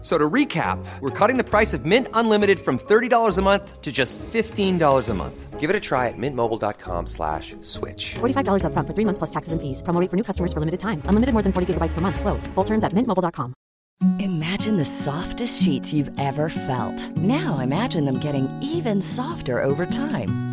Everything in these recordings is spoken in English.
So to recap, we're cutting the price of Mint Unlimited from $30 a month to just $15 a month. Give it a try at mintmobile.com slash switch. $45 upfront for three months plus taxes and fees. Promo rate for new customers for limited time. Unlimited more than 40 gigabytes per month. Slows. Full terms at mintmobile.com. Imagine the softest sheets you've ever felt. Now imagine them getting even softer over time.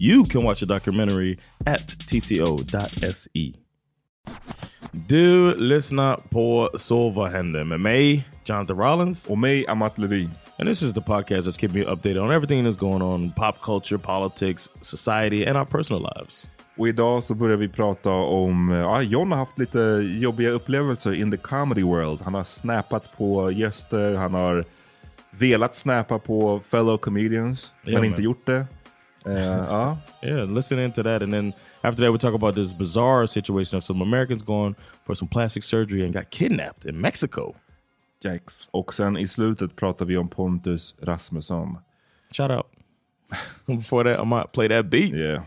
You can watch the documentary at tco.se. Du lyssnar på Så vad händer med mig, Jonathan Rollins. Och mig, Amat Levine. And this is the podcast that's keeping you updated on everything that's going on pop culture, politics, society and our personal lives. Och idag så börjar vi prata om, ja John har haft lite jobbiga upplevelser in the comedy world. Han har snappat på gäster, han har velat snappa på fellow comedians, yeah, men inte gjort det. Uh, uh. yeah, listen into that and then After that, we talk about this bizarre situation of some Americans going for some plastic surgery and got kidnapped in Mexico. Yikes. Och sen i slutet pratar vi om Pontus Rasmusson. Shout out. Before that, I might play that beat. Yeah.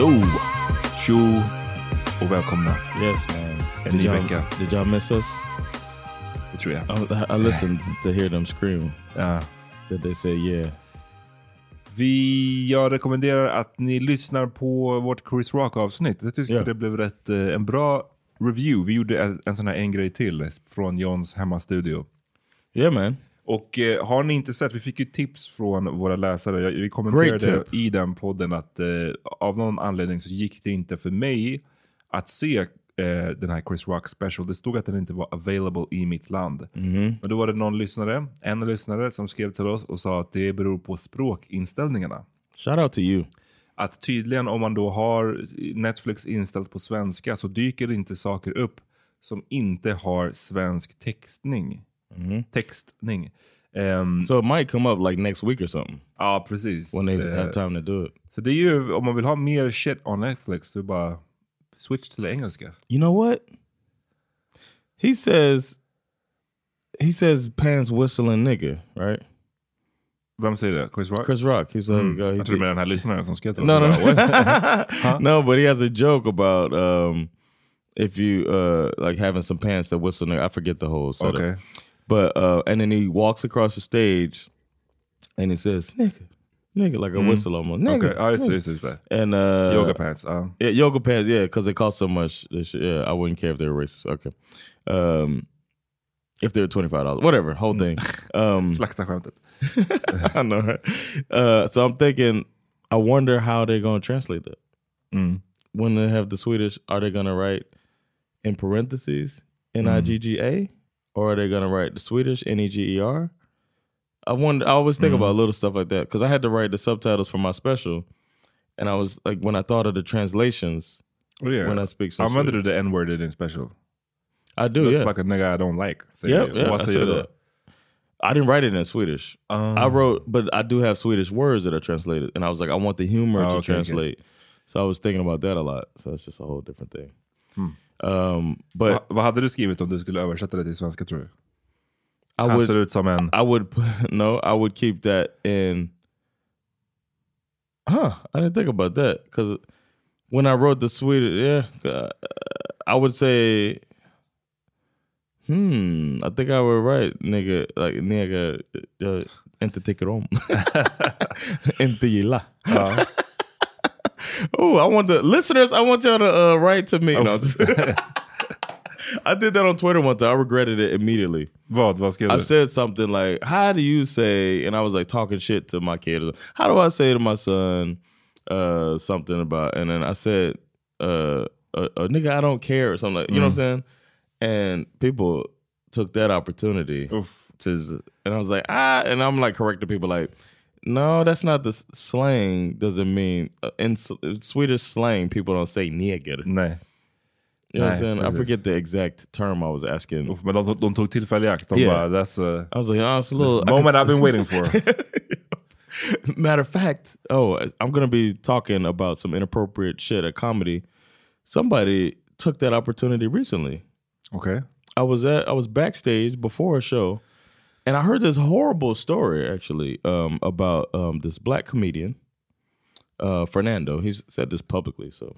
Yo! Tjo och välkomna. Yes man. En ny vecka. Did y'all miss us? Det tror jag. I, I listened to hear them scream. Uh. That they say yeah. Vi, jag rekommenderar att ni lyssnar på vårt Chris Rock avsnitt. Jag tycker yeah. det blev rätt, eh, en bra review. Vi gjorde en, en sån här en grej till från Johns hemmastudio. Yeah man. Och eh, har ni inte sett, vi fick ju tips från våra läsare. Vi kommenterade i den podden att eh, av någon anledning så gick det inte för mig att se eh, den här Chris Rock special. Det stod att den inte var available i mitt land. Mm. Men då var det någon lyssnare, en lyssnare som skrev till oss och sa att det beror på språkinställningarna. Shout out to you. Att tydligen om man då har Netflix inställt på svenska så dyker inte saker upp som inte har svensk textning. Mm-hmm. Textning. Um, so it might come up like next week or something. Ja, precis. When they uh, have time to do it. Så det är ju, om man vill ha mer shit on Netflix, så bara switch till engelska. You know what? He says he says pants whistling nigga, right? Vem säger det? Chris Rock? Chris Rock. He's like, Mm. uh, he Jag tror du menar den här lyssnaren som skrev till oss. No, no, Jag no. But he has a joke about um, if you uh, like having some pants that whistle. nigga. I forget the whole setup. Okay. But uh, and then he walks across the stage, and he says nigga, nigga, like a whistle almost. Nigga, Okay. Just det. nigga. Just det. And uh, Yoga pants. Ja. Yeah, yoga pants. Yeah, because they cost so much. Yeah, I wouldn't care if they were racist. Okay, um, if they're twenty five dollars, whatever, whole thing. Um. I know, right? Uh, so I'm thinking, I wonder how they're going to translate that. Mm. When they have the Swedish, are they going to write in parentheses N I G G A, or are they going to write the Swedish N E G E R? I wonder. I always think about little stuff like that because I had to write the subtitles for my special, and I was like, when I thought of the translations, Oh, yeah. when I speak Använder du Swedish. the n-word in special? I do. Looks yeah, like a nigga I don't like. Säger yeah, yeah. I, säger said that. I didn't write it in Swedish. Um, I wrote, but I do have Swedish words that are translated, and I was like, I want the humor Oh, to okay, okay. translate. So I was thinking about that a lot. So it's just a whole different thing. Hmm. Um, but Va, vad hade du skrivit om du skulle översätta det till svenska tror du? I Han would, ser ut som en... I would, no, I would keep that in. Huh? I didn't think about that because when I wrote the Swedish, yeah, uh, I would say, hmm, I think I would write nigga like nigga, uh, inte tycker om, inte gilla. Ja. Oh, I want the listeners. I want y'all to uh, write to me. Oh. No, I did that on Twitter one time. I regretted it immediately. Vad? Vad skrev I said something like, "How do you say?" And I was like talking shit to my kid. How do I say to my son uh, something about? And then I said, uh, a, "A nigga, I don't care," or something like. You know what I'm saying? And people took that opportunity Oof. to, and I was like, ah, and I'm like correcting people like. No, that's not the slang. Doesn't mean uh, in S- Swedish slang people don't say nigger. Nej. You know what I'm Nej, saying? I precis. forget the exact term I was asking. Men de, de tog tillfälle i akt. De Yeah. bara, that's a I was like, oh, it's a little I moment could I've been waiting for. Matter of fact, oh, I'm gonna be talking about some inappropriate shit at comedy. Somebody took that opportunity recently. Okay. I was at I was backstage before a show, and I heard this horrible story actually um, about um, this black comedian, uh, Fernando. He's said this publicly, so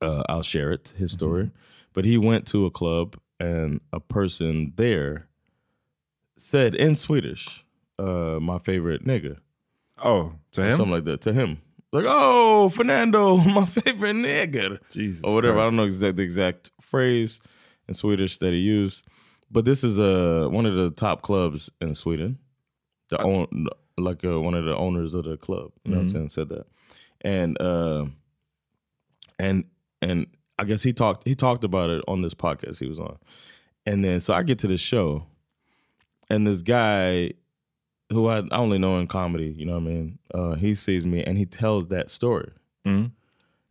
uh, I'll share it. His story, but he went to a club and a person there said in Swedish, uh, "My favorite nigga." Oh, to him? something like that to him. Like, oh, Fernando, my favorite nigga, Jesus or whatever. I don't know exact the exact phrase in Swedish that he used, but this is uh, one of the top clubs in Sweden. The own like uh, one of the owners of the club, you know what I'm saying, said that, and uh, and and I guess he talked he talked about it on this podcast he was on, and then so I get to the show, and this guy who I, I only know in comedy, you know what I mean? Uh, he sees me and he tells that story, Mm.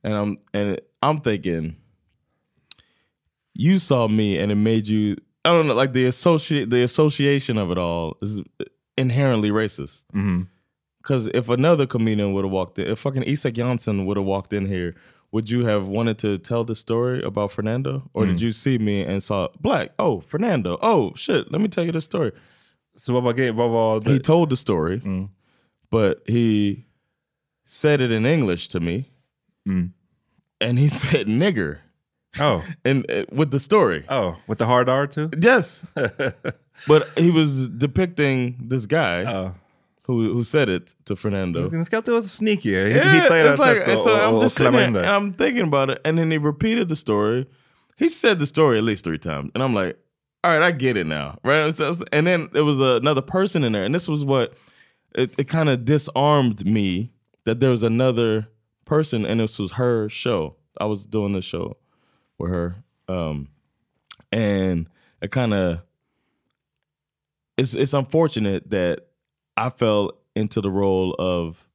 and I'm and I'm thinking, you saw me and it made you. I don't know, like the associate the association of it all is inherently racist. Mhm. Because if another comedian would have walked in, if fucking Isak Jansson would have walked in here, would you have wanted to tell the story about Fernando, or did you see me and saw black? Oh, Fernando. Oh shit, let me tell you the story. Vad var grejen? Vad var he told the story, but he said it in English to me, and he said nigger, Oh. and uh, with the story. Oh, with the hard R too? Yes, but he was depicting this guy Oh. who who said it to Fernando. Ni ska inte vara så sneaky. Yeah, era it's like, so att- I'm att just sitting there. I'm thinking about it, and then he repeated the story. He said the story at least three times, and I'm like, all right, I get it now, right? And then there was another person in there, and this was what it, it kind of disarmed me that there was another person, and this was her show. I was doing the show with her, um, and it kind of it's it's unfortunate that I fell into the role of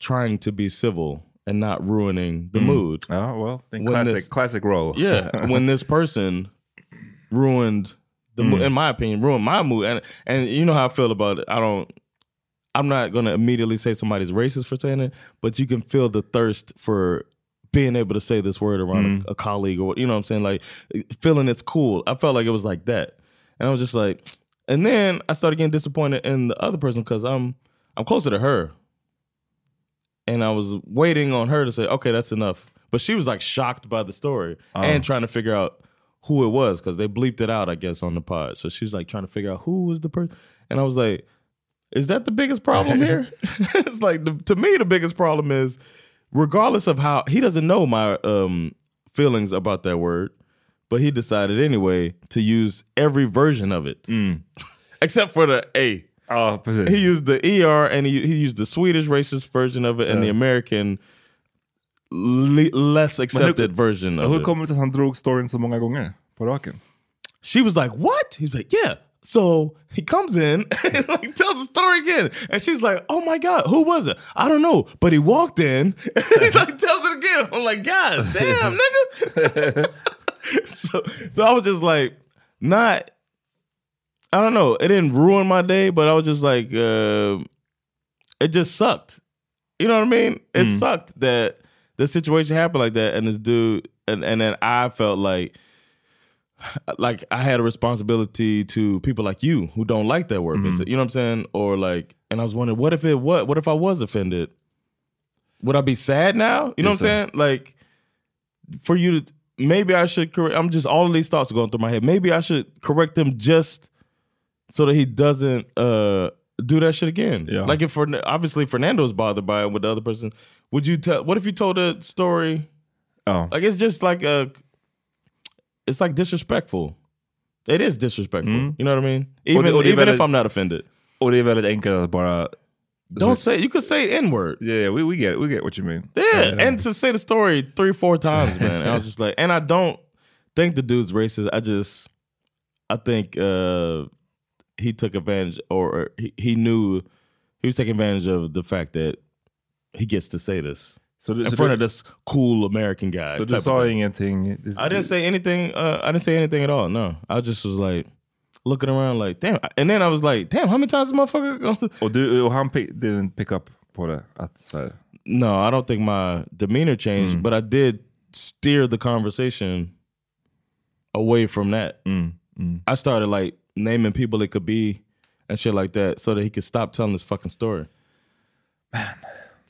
trying to be civil and not ruining the mood. Ja, well, classic, this- classic role. Yeah, when this person ruined the mood, in my opinion, ruined my mood, and and you know how I feel about it. I don't. I'm not gonna immediately say somebody's racist for saying it, but you can feel the thirst for being able to say this word around a, mm. a colleague or you know what I'm saying, like feeling it's cool. I felt like it was like that, And I was just like, and then I started getting disappointed in the other person because I'm I'm closer to her. And I was waiting on her to say, okay, that's enough. But she was like shocked by the story oh. and trying to figure out who it was because they bleeped it out, I guess, on the pod. So she was like trying to figure out who was the person. And I was like, is that the biggest problem here? it's like the, to me, the biggest problem is regardless of how he doesn't know my um, feelings about that word, but he decided anyway to use every version of it, except for the A. Precis. He used the ER and he, he used the Swedish racist version of it and the American le- less accepted version of Hur it. kommer det sig att han drog storyn så många gånger på raken? she was like, "What?" He's like, "Yeah." So he comes in and like tells the story again, and she's like, "Oh my god, who was it? I don't know." But he walked in, and he like tells it again. I'm like, "God damn, nigga!" so, so I was just like, not. I don't know. It didn't ruin my day, but I was just like, uh, it just sucked. You know what I mean? It sucked that this situation happened like that, and this dude, and and then I felt like like I had a responsibility to people like you who don't like that word visit. You know what I'm saying? Or like, and I was wondering, what if it what? What if I was offended? Would I be sad now? You know Yes, what I'm saying? Like, for you to maybe I should correct. I'm just all of these thoughts are going through my head. Maybe I should correct him just so that he doesn't uh do that shit again. Yeah. Like if for obviously Fernando's bothered by it with the other person, would you tell? What if you told a story? Oh, Like it's just like a, it's like disrespectful. It is disrespectful. Mm. You know what I mean? Even det är even if I'm not offended, Och det är väldigt enkelt bara... don't say. You could say n word. Yeah, yeah, we, we get it. We get what you mean. Yeah, and to say the story three, four times, man. And I was just like, and I don't think the dude's racist. I just, I think uh he took advantage, or, or he, he knew he was taking advantage of the fact that he gets to say this Så du, in så front of this cool American guy. så type du of sa thing. ingenting? I didn't say anything. Uh, I didn't say anything at all. No, I just was like looking around, like damn. And then I was like, damn, how many times this motherfucker? Gonna... Och, du, och han pick, didn't pick up på det? Att, så No, I don't think my demeanor changed, but I did steer the conversation away from that. mm, mm. I started like naming people it could be and shit like that, so that he could stop telling this fucking story. Man,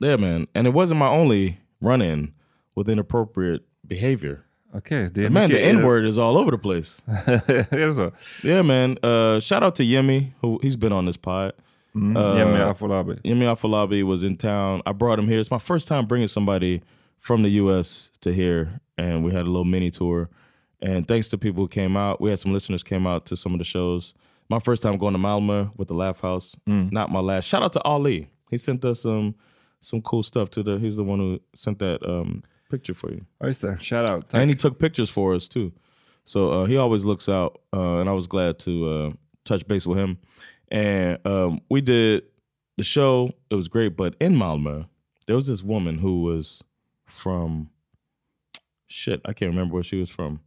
yeah, man. And it wasn't my only run-in with inappropriate behavior. Okay. är Man, the N word is all over the place. det? Yeah, man. Uh, shout out to Yemi, who he's been on this pod. Mm. Uh, Yemi Afolabi. Yemi Afolabi was in town. I brought him here. It's my first time bringing somebody from the U.S. to here, and we had a little mini tour. And thanks to people who came out, we had some listeners came out to some of the shows. My first time going to Malmö with the Laugh House. Not my last. Shout out to Ali. He sent us some some cool stuff to the. He's the one who sent that um, picture for you. Det. Shout out. Tack. And he took pictures for us too. So uh, he always looks out, uh, and I was glad to uh, touch base with him. And um, we did the show. It was great, but in Malmö, there was this woman who was from shit. I can't remember where she was from,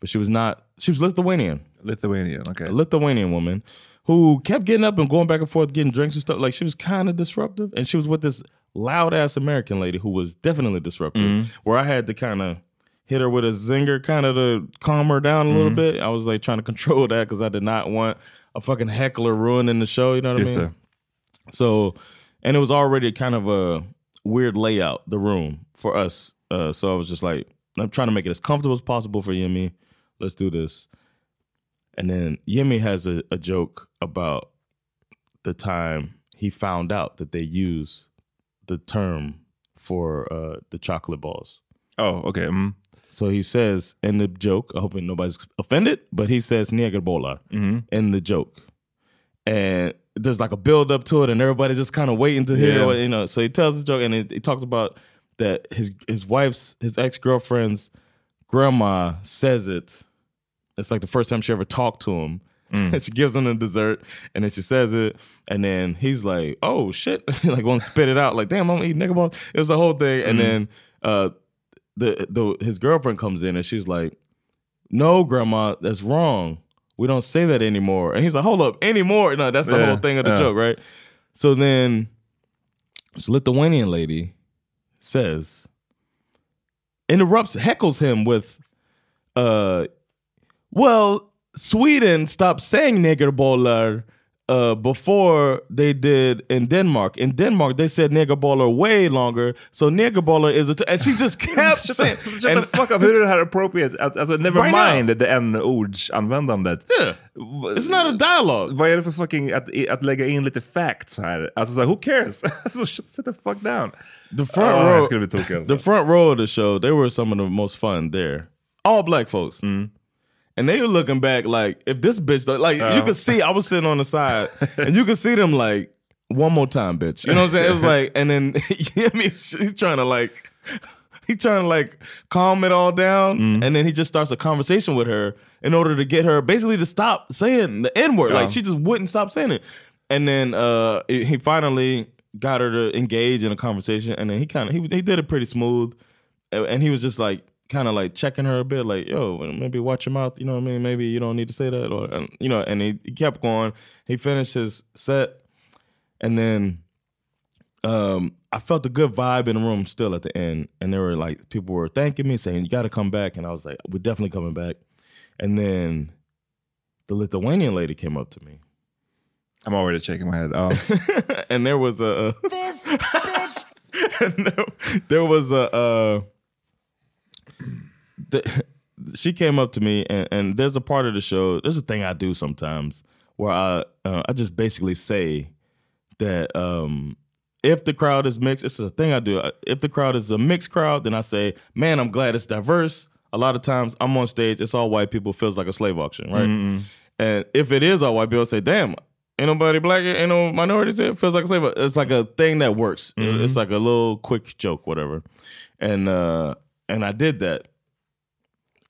but she was not. She was Lithuanian, Lithuanian, okay. a Lithuanian woman who kept getting up and going back and forth, getting drinks and stuff. Like she was kind of disruptive, and she was with this loud ass American lady who was definitely disruptive. Where I had to kind of hit her with a zinger, kind of to calm her down a little bit. I was like trying to control that because I did not want a fucking heckler ruining the show. You know what Just I mean? det. So, and it was already kind of a weird layout, the room for us. Uh, so I was just like, I'm trying to make it as comfortable as possible for Yemi. Let's do this. And then Yemi has a, a joke about the time he found out that they use the term for uh, the chocolate balls. Oh, okay. Mm. So he says in the joke, I hope nobody's offended, but he says negerbollar in the joke. And there's like a build up to it, and everybody's just kind of waiting to hear Yeah. what, you know. So he tells the joke, and he, he talks about that his his wife's, his ex girlfriend's grandma says it. It's like the first time she ever talked to him. And she gives him the dessert, and then she says it, and then he's like, "Oh shit!" like, to spit it out, like, "Damn, I'm eating nigga balls." It was the whole thing, and then uh, the the his girlfriend comes in and she's like, "No, grandma, that's wrong. We don't say that anymore." And he's like, "Hold up, anymore?" No, that's the Yeah, whole thing of the yeah. joke, right? So then this Lithuanian lady says, interrupts, heckles him with, uh, well, Sweden stopped saying niggerbollar uh, before they did in Denmark. In Denmark, they said niggerbollar way longer. So niggerbollar is a t- and she just kept saying. shut the fuck up, hur är det här appropriate? Att, alltså, never Right now. mind det n-ordsanvändandet. Yeah. It's not a dialogue. Vad är det för fucking, att, att lägga in lite facts här? Alltså så who cares? alltså shut, sit the fuck down. The front Oh, row, jag skulle bli tokig alltså. the front row of the show, they were some of the most fun there. All black folks. And they were looking back like, if this bitch, like you could see, I was sitting on the side, and you could see them like, one more time, bitch. You know what I'm saying? It was like, and then I mean, he's trying to like, he's trying to like calm it all down, and then he just starts a conversation with her in order to get her basically to stop saying the N word. Like she just wouldn't stop saying it. And then uh he finally got her to engage in a conversation, and then he kind of he he did it pretty smooth, and he was just like kind of like checking her a bit, like yo, maybe watch your mouth. You know what I mean? Maybe you don't need to say that, or and, you know. And he, he kept going. He finished his set, and then um I felt a good vibe in the room still at the end, and there were like people were thanking me, saying you got to come back, and I was like, we're definitely coming back. And then the Lithuanian lady came up to me, I'm already shaking my head. Ja. and there was a This and there, there was a uh the, she came up to me and, and there's a part of the show there's a thing i do sometimes where i uh, i just basically say that um if the crowd is mixed it's a thing i do if the crowd is a mixed crowd then i say man i'm glad it's diverse. A lot of times i'm on stage it's all white people feels like a slave auction right? And if it is all white people say damn ain't nobody black ain't no minorities here feels like a slave it's like a thing that works. It's like a little quick joke whatever. And uh and i did that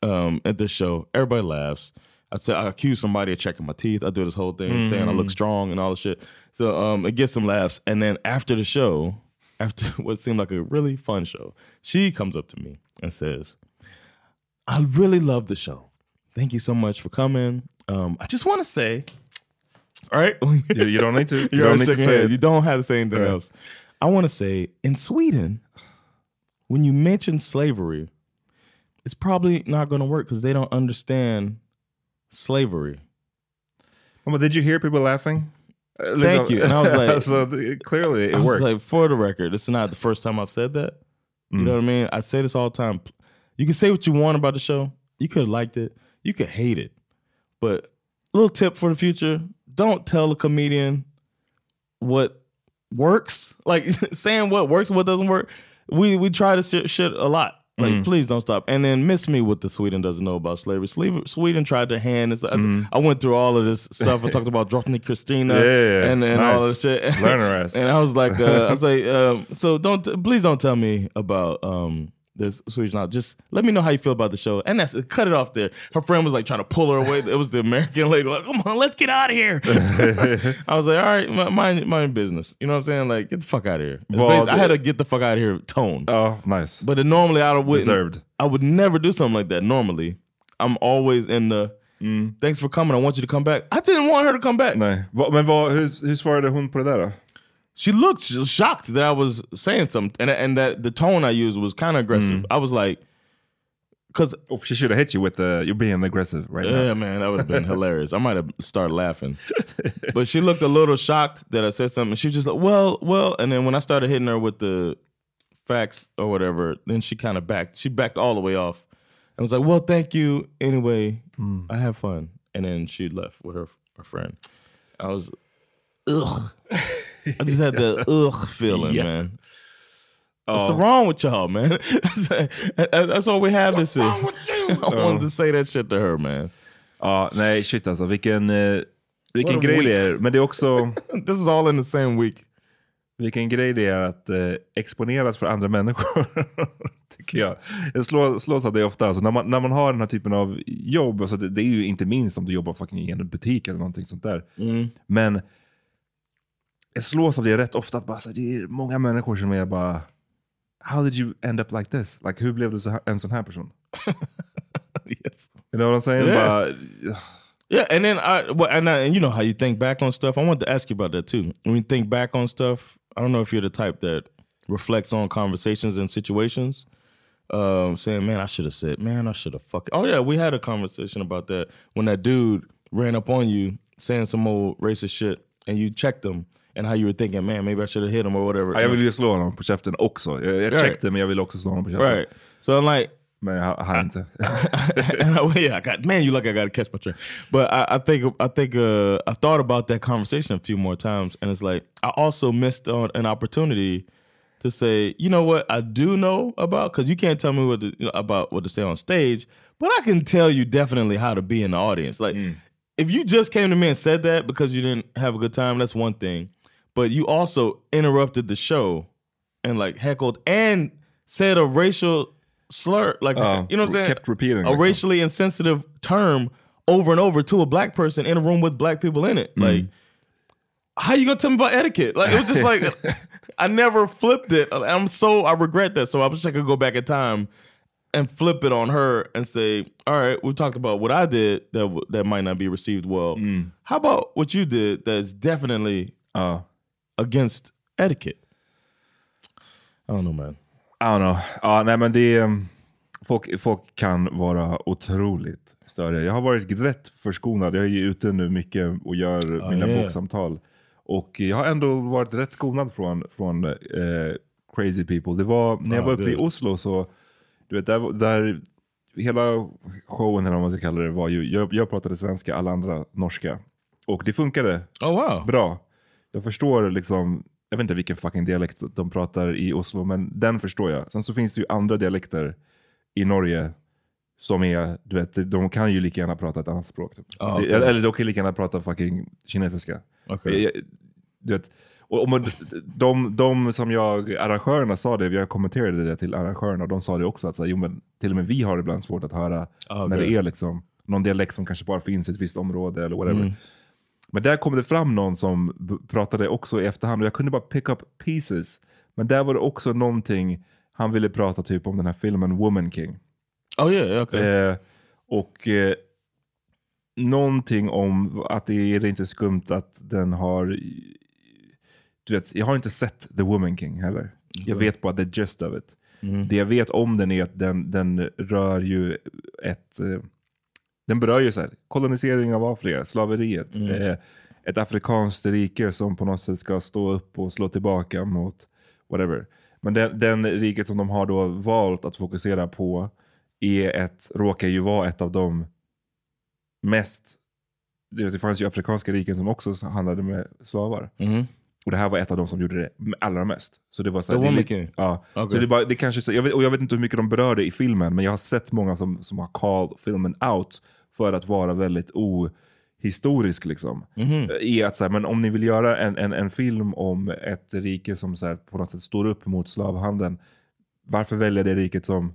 um at this show everybody laughs I said I accuse somebody of checking my teeth. I do this whole thing saying I look strong and all this shit. So um it gets some laughs. And then after the show, after what seemed like a really fun show, she comes up to me and says, I really love the show. Thank you so much for coming. Um, I just want to say, all right, You, you don't need to. You don't need to say it. You don't have to say anything Yeah. else. I want to say in Sweden, when you mention slavery, it's probably not going to work because they don't understand slavery. But did you hear people laughing? Uh, Thank you. And I was like- so clearly it I was worked. like, for the record, it's not the first time I've said that. You know what I mean? I say this all the time. You can say what you want about the show. You could have liked it. You could hate it. But little tip for the future: don't tell a comedian what works. Like saying what works, and what doesn't work. We we try to shit, shit a lot. Like, please don't stop. And then miss me with the Sweden doesn't know about slavery. Sweden, tried to hand this. I, I went through all of this stuff. I talked about Drottning Christina Yeah, and, and all nice. this shit. Learn her ass. And I was like, uh, I was like, um, so don't, t- please don't tell me about um, this Swedish knowledge. Just let me know how you feel about the show. And that's it. cut it off there. Her friend was like trying to pull her away. It was the American lady, like, come on, let's get out of here. I was like, all right, mi- mind, mind business. You know what I'm saying? Like, get the fuck out of here. Well, I had a get the fuck out of here tone. Oh, nice. But then normally I would Deserved. I would never do something like that. Normally, I'm always in the thanks for coming. I want you to come back. I didn't want her to come back. Nej. Men vad, hur, hur svarade hon på det där då? She looked shocked that I was saying something, and and that the tone I used was kind of aggressive. Mm. I was like, because Oh, she should have hit you with the, you're being aggressive right yeah, now. man, that would have been hilarious. I might have started laughing, but she looked a little shocked that I said something. She was just like, well, well, and then when I started hitting her with the facts or whatever, then she kind of backed. She backed all the way off and was like, well, thank you anyway. Mm. I have fun, and then she left with her her friend. I was, ugh. I just had the ugh feeling, Yeah. man. What's wrong with y'all, man? That's all we have this. I wanted to say that shit to her, man. Ja, nej shit alltså. Vilken, eh, vilken What grej week. det är. Men det är också, This is all in the same week. vilken grej det är att eh, exponeras för andra människor. tycker jag. Jag slår, slås av det ofta. Alltså, när, man, när man har den här typen av jobb, alltså, det, det är ju inte minst om du jobbar fucking i en butik eller någonting sånt där. Men jag slås av det rätt ofta. Att bara, så, det är många människor som är bara, how did you end up like this? Like, hur blev du så här, en sån här person? yes. You know what I'm saying? Yeah. Bara, Yeah, and then I well, and, I, and you know how you think back on stuff. I wanted to ask you about that too. When you think back on stuff, I don't know if you're the type that reflects on conversations and situations. um, saying, "Man, I should have said, man, I should have fucking." Oh yeah, we had a conversation about that when that dude ran up on you saying some old racist shit, and you checked him, and how you were thinking, "Man, maybe I should have hit him or whatever." Ja, jag ville ju slå honom på käften också. Jag, jag Right. checkade men jag ville också slå honom på käften. right. So I'm like, Men jag hann inte. and I, yeah, I got man, you like I got to catch my train. But I, I think I think uh, I thought about that conversation a few more times, and it's like I also missed on an opportunity to say, you know what, I do know about because you can't tell me what to, you know, about what to say on stage, but I can tell you definitely how to be in the audience. Like if you just came to me and said that because you didn't have a good time, that's one thing. But you also interrupted the show and like heckled and said a racial slur, like Oh, you know what I'm saying? kept repeating, a like, racially insensitive term over and over to a black person in a room with black people in it. Like, mm. how you gonna tell me about etiquette? Like, it was just like I never flipped it. I'm so I regret that. So I wish I could go back in time and flip it on her and say, "All right, we talked about what I did that w- that might not be received well. Mm. How about what you did that's definitely Ja. Against etiquette?" I don't know, man. I don't know. Ja, nej men det är, folk, folk kan vara otroligt störiga. Jag har varit rätt förskonad. Jag är ju ute nu mycket och gör mina yeah. boksamtal. Och jag har ändå varit rätt skonad från, från eh, crazy people. Det var, när jag Ah, var uppe i good. Oslo så, du vet, där, där hela showen, eller vad man ska kalla det, var ju, jag, jag pratade svenska, alla andra norska. Och det funkade Oh wow. bra. Jag förstår liksom, jag vet inte vilken fucking dialekt de pratar i Oslo, men den förstår jag. Sen så finns det ju andra dialekter i Norge som är, du vet, de kan ju lika gärna prata ett annat språk. Typ. Ah, okej. Eller de kan lika gärna prata fucking kinesiska. Jag- Du vet, och, man, de, de som jag, arrangörerna sa det, jag kommenterade det till arrangörerna, och de sa det också, att så här, jo, men till och med vi har ibland svårt att höra Ah, när okej. det är liksom någon dialekt som kanske bara finns i ett visst område eller whatever. Men där kom det fram någon som pratade också i efterhand och jag kunde bara pick up pieces. Men där var det också någonting, han ville prata typ om den här filmen Woman King. Oh yeah, okay. Eh, och eh, någonting om att det är inte skumt att den har... Du vet, jag har inte sett The Woman King heller. Jag vet bara the gist of it. Det jag vet om den är att den, den rör ju ett... Eh, den berör ju så här, kolonisering av Afrika, slaveriet. Eh, ett afrikanskt rike som på något sätt ska stå upp och slå tillbaka mot whatever. Men den, den riket som de har då valt att fokusera på är ett, råkar ju vara ett av de mest... Det fanns ju afrikanska riken som också handlade med slavar. Mhm. Och det här var ett av de som gjorde det allra mest. Så det var så här, det är Woman lite- King? Ja. Okej. Så det är bara, det kanske, så- jag vet, och jag vet inte hur mycket de berörde i filmen, men jag har sett många som, som har called filmen out för att vara väldigt ohistorisk. Liksom. Mhm. I att, så här, men om ni vill göra en, en, en film om ett rike som så här, på något sätt står upp mot slavhandeln, varför välja det riket som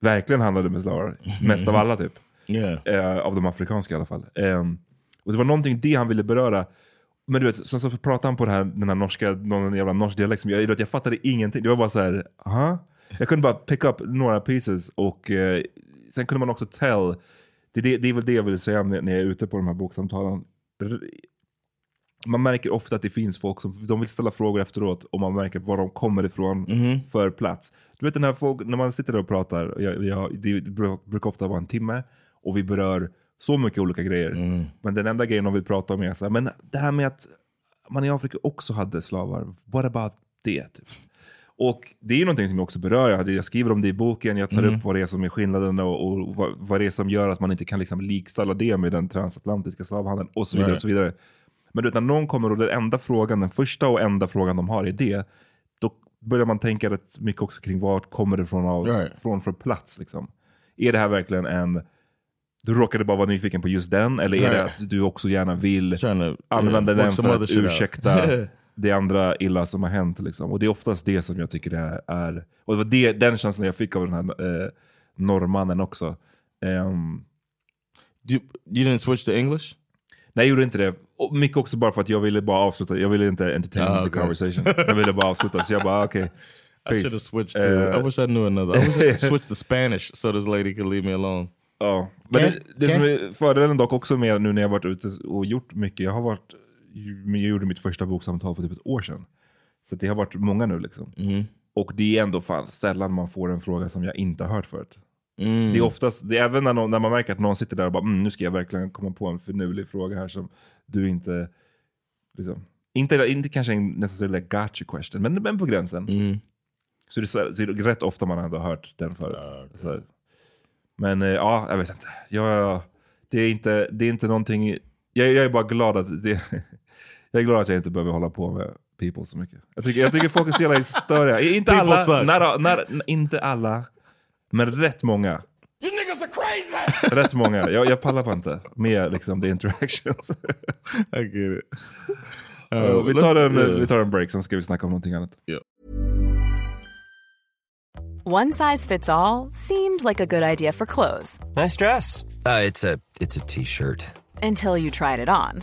verkligen handlade med slavar? Mest av alla typ. Yeah. Eh, av de afrikanska i alla fall. Ehm, och det var någonting det han ville beröra. Men du vet, sen så pratade han på här, den här norska, någon jävla norsk dialekt som jag, jag, jag fattade ingenting. Det var bara så här, aha? Jag kunde bara pick up några pieces och eh, sen kunde man också tell. Det, det, det är väl det jag vill säga när jag är ute på de här boksamtalen. Man märker ofta att det finns folk som de vill ställa frågor efteråt och man märker var de kommer ifrån för plats. Du vet den här folk, när man sitter där och pratar, jag, jag, det bru- brukar ofta vara en timme och vi berör så mycket olika grejer. Men den enda grejen de vill prata om är så här, men det här med att man i Afrika också hade slavar, what about det? Typ. Och det är ju någonting som jag också berör. Jag, skriver om det i boken, jag tar upp vad det är som är skillnaden och, och vad, vad det är som gör att man inte kan liksom likställa det med den transatlantiska slavhandeln och så vidare. Och så vidare. Men du vet, när någon kommer och den enda frågan, den första och enda frågan de har är det, då börjar man tänka rätt mycket också kring vart kommer det från, av, Right. från för plats. Liksom. Är det här verkligen en, du råkade bara vara nyfiken på just den, eller är det Right. att du också gärna vill Trying to använda yeah, den för att ursäkta det andra illa som har hänt. Liksom. Och det är oftast det som jag tycker det är. är och det var det, den känslan jag fick av den här eh, norrmannen också. Ehm, You, you didn't switch to English? nej, jag gjorde inte det. Och mycket också bara för att jag ville bara avsluta. Jag ville inte entertain the okay. conversation. Jag ville bara avsluta. Så jag bara, okej. I peace. should have switched to. Uh, I wish I knew another. I wish I switched to Spanish so this lady could leave me alone. Ja. Men Kan- det, det som är fördelen dock också med nu när jag varit ute och gjort mycket. Jag har varit, jag gjorde mitt första boksamtal för typ ett år sedan. Så det har varit många nu liksom. Mm-hmm. Och det är ändå fan sällan man får en fråga som jag inte har hört förut. Det är oftast, det är även när, någon, när man märker att någon sitter där och bara mm, nu ska jag verkligen komma på en finurlig fråga här som du inte, liksom, inte, inte kanske en necessarily gotcha question, men, men på gränsen. Så, det, är så, så är det rätt ofta man ändå har hört den förut. Så, men eh, ja, jag vet inte. Jag, det, är inte det är inte någonting, jag, jag är bara glad att det, jag är glad att jag inte behöver hålla på med people så mycket. Jag tycker, jag tycker folk är så jävla störiga. Inte People alla, suck. när, när, inte alla, men rätt många. Rätt många. Jag, jag pallar bara inte med liksom, the interactions. I get it. Uh, vi, tar en, yeah. vi tar en break, sen ska vi snacka om någonting annat. One size fits all seemed like a good idea for clothes Nice dress. Uh, it's a it's a t-shirt. until you tried it on.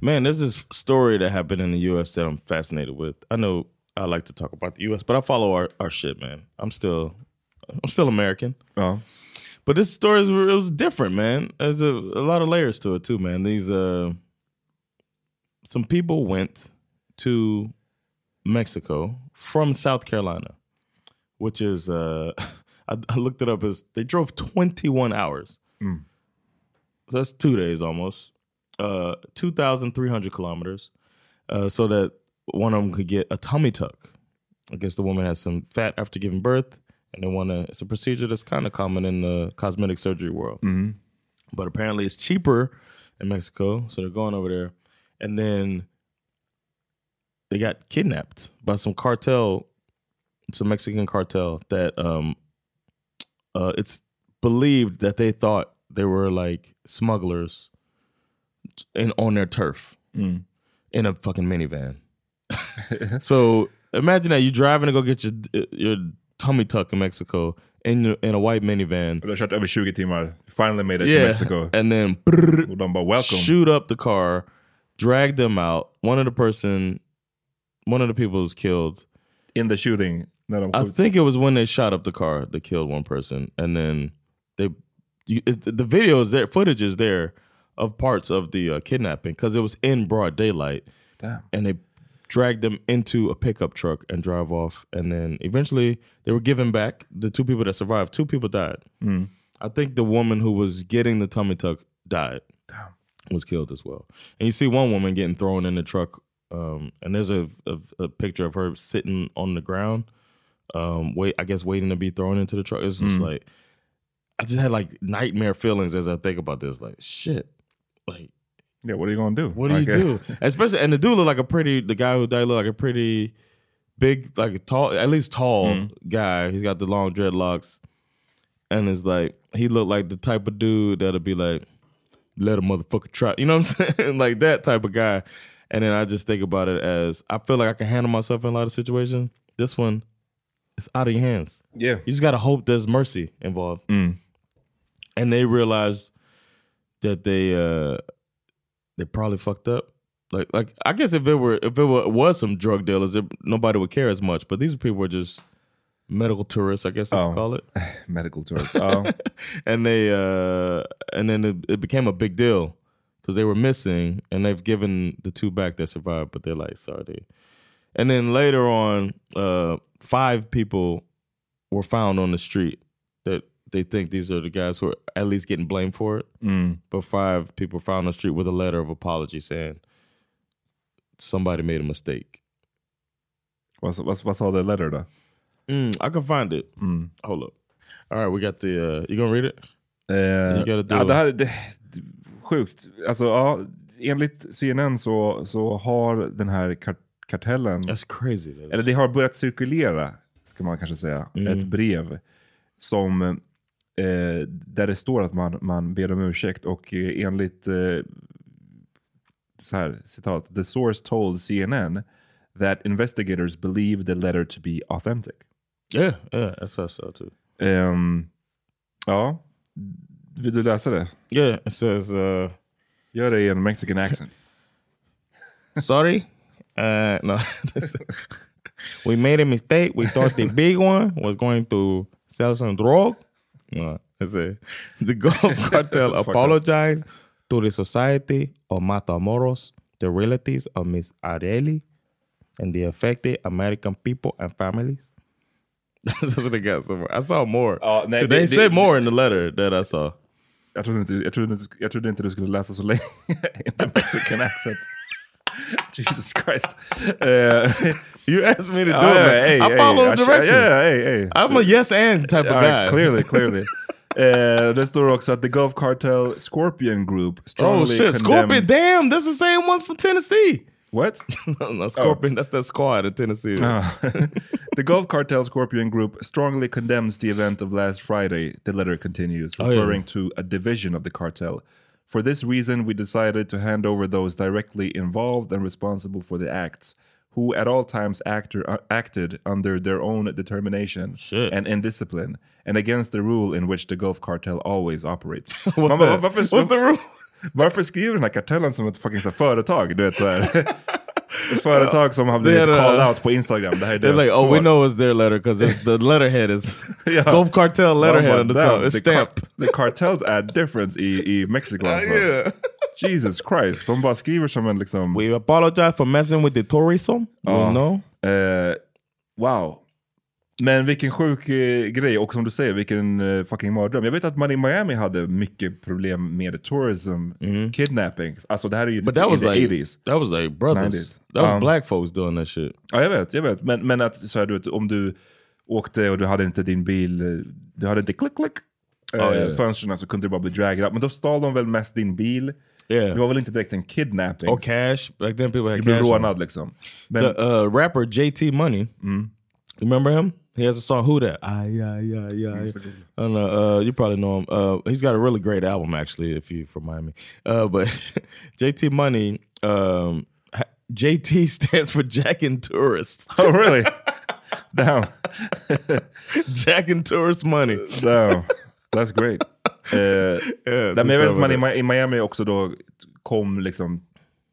Man, there's this story that happened in the U.S. that I'm fascinated with. I know I like to talk about the U.S., but I follow our, our shit, man. I'm still, I'm still American. Ja. But this story is it was different, man. There's a, a lot of layers to it too, man. These uh, some people went to Mexico from South Carolina, which is uh, I, I looked it up as they drove 21 hours. So that's two days almost. Uh, 2,300 kilometers. Uh, so that one of them could get a tummy tuck. I guess the woman has some fat after giving birth, and they want to. It's a procedure that's kind of common in the cosmetic surgery world, but apparently it's cheaper in Mexico, so they're going over there, and then they got kidnapped by some cartel, some Mexican cartel that um, uh, it's believed that they thought they were like smugglers in on their turf mm. in a fucking minivan. so imagine that you're driving to go get your your tummy tuck in Mexico in your, in a white minivan. Du har kört över 20 timmar, finally made it to Mexico. and then de bara welcome. shoot up the car, drag them out. One of the person, one of the people was killed. In the shooting. I think it was when they shot up the car that killed one person, and then they, you, it's, the video is there, footage is there of parts of the uh, kidnapping because it was in broad daylight, Damn. and they dragged them into a pickup truck and drive off, and then eventually they were given back. The two people that survived, two people died. I think the woman who was getting the tummy tuck died. Was killed as well. And you see one woman getting thrown in the truck, um, and there's a, a, a picture of her sitting on the ground, um, wait, I guess waiting to be thrown into the truck. It's just like I just had like nightmare feelings as I think about this. Like shit, like Yeah, what are you gonna do? what do you Like, uh, do? Especially, and the dude looked like a pretty. The guy who died looked like a pretty big, like a tall, at least tall guy. He's got the long dreadlocks, and it's like he looked like the type of dude that'll be like, let a motherfucker try. You know what I'm saying? like that type of guy. And then I just think about it as I feel like I can handle myself in a lot of situations. This one, it's out of your hands. Yeah. You just gotta hope there's mercy involved. And they realized that they uh they probably fucked up Like like I guess if it were if it were, was some drug dealers, it, nobody would care as much. But these people were just medical tourists, I guess they Oh. call it. Medical tourists. Oh. and they uh and then it, it became a big deal because they were missing and they've given the two back that survived but they're like sorry they and then later on uh five people were found on the street that they think these are the guys who are at least getting blamed for it Mm. but five people found the street with a letter of apology saying somebody made a mistake Vad, vad, vad sa det letter då? mm, i can find it Mm. hold up all right we got the uh you gonna read it You gotta do ja, it. det här är det, sjukt. Alltså, ja, enligt CNN så, så har den här kar kartellen, that's crazy that eller det har börjat cirkulera, ska man kanske säga, Mm. ett brev som eh, där det står att man, man ber om ursäkt och eh, enligt eh, så här, citat, the source told CNN that investigators believe the letter to be authentic. yeah yeah I saw too Ehm, ja, vill du läsa det? Yeah, it says, uh, Gör det i en mexican accent. sorry. Uh, no, we made a mistake. We thought the big one was going to sell some drug. No, it said the Gulf cartel apologized to the society of Matamoros, the relatives of Miss Areli, and the affected American people and families. That's what they got somewhere. I saw more. Ja, nej, So det- they said more in the letter that I saw. Jag trodde, inte, jag, trodde inte, jag trodde inte du skulle läsa så länge in the mexican accent. Jesus Christ. Uh, You asked me to do Ja, it. man. hey, I hey, follow directions. yeah, hey, hey. I'm a yes and type of Uh, guy. clearly, clearly. Uh, det står också att the Gulf Cartel Scorpion Group strongly Oh shit, condemned... Scorpion! Damn, that's the same ones from Tennessee. What? no, Scorpion, that's that squad in Tennessee. Ah. the Gulf Cartel Scorpion Group strongly condemns the event of last Friday, the letter continues, Oh, yeah. referring to a division of the cartel. For this reason, we decided to hand over those directly involved and responsible for the acts, who at all times actor, uh, acted under their own determination Shit. and indiscipline, and against the rule in which the Gulf Cartel always operates. What's Man that? Varför, What's the rule? varför skriver den här kartellen som ett fucking så här företag? Du vet, så här. Ett företag som har They blivit had a- called out på Instagram. Det här är They're like, oh, we know it's their letter because the letterhead is Ja. Gulf Cartel letterhead on the top. It's the stamped. Car the cartels are different i, i Mexiko alltså. yeah. Jesus Christ, de bara skriver som en liksom... We apologize for messing with the tourism. Ja. You know? Eh, wow. Men vilken sjuk eh, grej, och som du säger, vilken eh, fucking mardröm. Jag vet att man i Miami hade mycket problem med tourism, kidnapping. Alltså det här är ju Mm-hmm. But typ that was the like 80s. that was like brothers. 90s. That was Um, black folks doing that shit. Ja, jag vet, jag vet. Men, men att så här, du vet, om du åkte och du hade inte din bil, eh, du hade inte klick klick, eh, ja, ja. fönstren så kunde du bara bli dragged up. Men då stal de väl mest din bil. Yeah. Det var väl inte direkt en kidnapping? Or cash. Back then people had Du blev cash. on. rånad liksom. Men, the uh, rapper JT Money. You remember him? He has a song "Who That." Ah, yeah, yeah, yeah. I don't know. Uh, you probably know him. Uh, he's got a really great album, actually, if you're from Miami. Uh, but JT Money, um, JT stands for Jack and Tourists. oh really? Damn. Jack and Tourist Money. Damn. That's great. Eh, Yeah, nej, men jag vet att man i, just Mi- i Miami också då kom liksom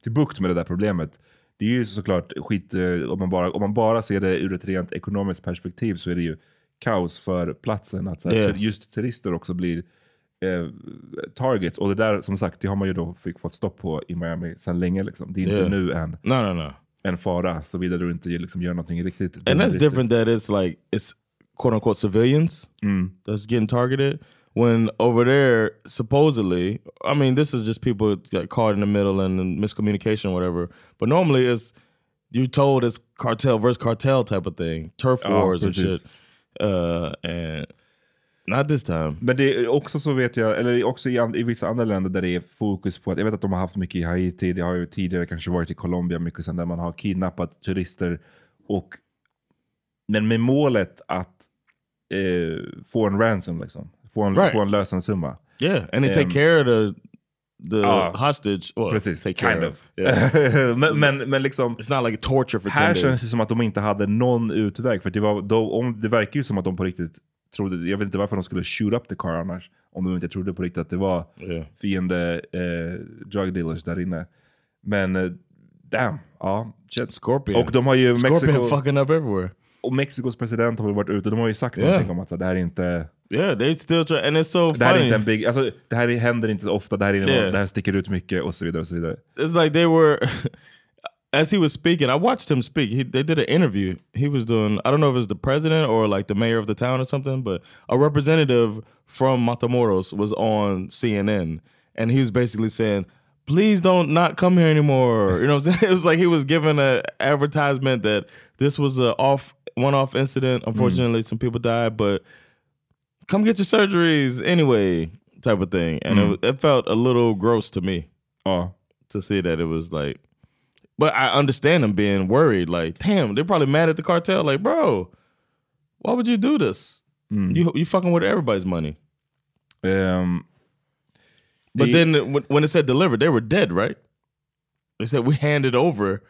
till bukt med det där problemet. Det är ju såklart skit, eh, om man, bara, om man bara ser det ur ett rent ekonomiskt perspektiv så är det ju kaos för platsen. Att så här, Yeah. just turister också blir eh, targets. Och det där som sagt, det har man ju då fick fått stopp på i Miami sedan länge. Liksom. Det är inte Yeah. nu en, No, no, no. en fara, såvida du inte liksom gör någonting riktigt And that's different. That it's like it's quote unquote civilians that's getting targeted. When over there, supposedly, I mean, this is just people got caught in the middle and, and miscommunication, whatever. But normally, it's you're told it's cartel versus cartel type of thing, turf Ja, wars and precis. shit. Uh, and not this time. Men det är också så vet jag, eller också i, i vissa andra länder där det är fokus på att, jag vet att de har haft mycket i Haiti, det har ju tidigare kanske varit i Colombia mycket sen där man har kidnappat turister och men med målet att eh, få en ransom liksom, få en, Right. få en lösensumma. Yeah, and they take Um, care of the the Ah, hostage. Well, Precis, take care kind of. of. Yeah. men, men, men liksom, It's not like torture for här känns det som att de inte hade någon utväg. För det, var, då, om, det verkar ju som att de på riktigt trodde, jag vet inte varför de skulle shoot up the car annars. Om de inte trodde på riktigt att det var Yeah. fiende eh, drug dealers där inne. Men eh, damn. Ja, shit. Scorpion. Och de har ju Scorpion Mexiko, fucking up everywhere. Och Mexikos president har väl varit ute, de har ju sagt Yeah. någonting om att så, det här är inte Yeah, they still try, and it's so det här är funny. inte en big, alltså, det här händer inte så ofta, det här, är, Yeah. det här sticker ut mycket och så vidare. Och så vidare. it's like they were as he was speaking i watched him speak he, they did an interview he was doing i don't know if it's the president or like the mayor of the town or something but a representative from matamoros was on cnn and he was basically saying please don't not come here anymore you know what i'm saying it was like he was giving a advertisement that this was a off one-off incident. Mm. Unfortunately some people died but come get your surgeries anyway type of thing. And it, mm. it felt a little gross to me Ja. to see that it was like but I understand them being worried like damn they're probably mad at the cartel like bro why would you do this? Mm. You you fucking with everybody's money. Ehm, but the- then when, when it said delivered they were dead right? They said we handed over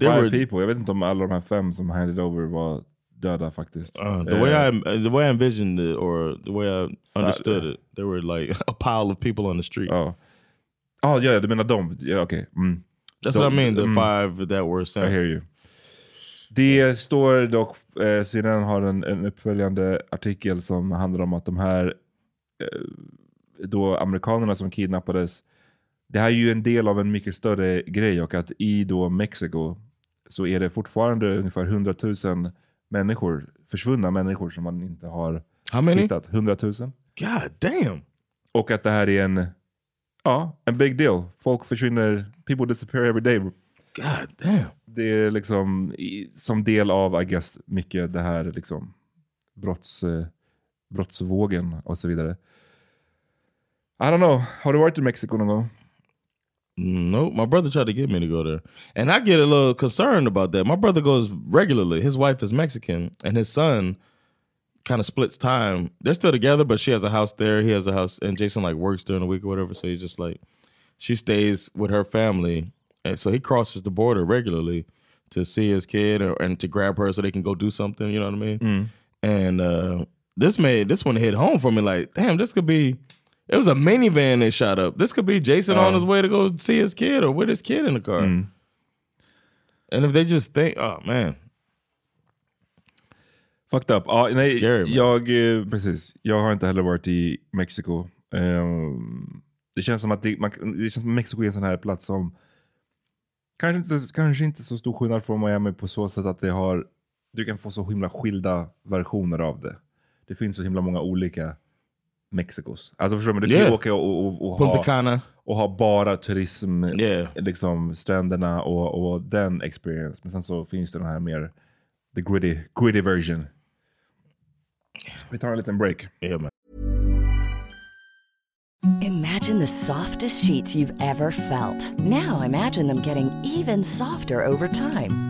they five were people, jag vet inte om alla de här fem som handed over var döda faktiskt. uh, the way Eh, I the way I envisioned it or the way I understood it they were like a pile of people on the street Ja, ah, ja, du menar dem? Ja, okej. Mm. that's De- what I mean the mm. five that were I sent hear you. Det står dock, eh, CNN har en, en uppföljande artikel som handlar om att de här eh, då amerikanerna som kidnappades, det här är ju en del av en mycket större grej och att i då Mexiko så är det fortfarande ungefär 100 000 människor, försvunna människor som man inte har how many hittat. 100 000. god damn Och att det här är en, ja, en big deal. Folk försvinner, people disappear every day. god damn Det är liksom i, som del av, I guess, mycket det här liksom brotts, eh, brottsvågen och så vidare. I don't know, har du varit i Mexiko någon gång? Nope. My brother tried to get me to go there. And I get a little concerned about that. My brother goes regularly. His wife is Mexican and his son kind of splits time. They're still together, but she has a house there. He has a house and Jason like works during the week or whatever. So he's just like she stays with her family. And so he crosses the border regularly to see his kid or, and to grab her so they can go do something, you know what I mean? And uh this made this one hit home for me like, damn, this could be it was a minivan they shot up. This could be Jason on his way to go see his kid or with his kid in the car. And if they just think, oh man, Fucked up. Ja, nej, Scary, jag, eh, precis. Jag har inte heller varit i Mexiko. Ehm, det känns som att det, man, det känns som Mexiko är en sån här plats som kanske inte, kanske inte så stor skillnad från Miami på så sätt att det har, du kan få så himla skilda versioner av det. Det finns så himla många olika Mexikos. Alltså förstår du? Du kan ju Yeah. åka och, och, och, Punta ha, Cana. och ha bara turism, Yeah. liksom stränderna och, och den experience. Men sen så finns det den här mer, the gritty, gritty version. Vi tar en liten break. Yeah, man. Imagine the softest sheets you've ever felt. Now imagine them getting even softer over time.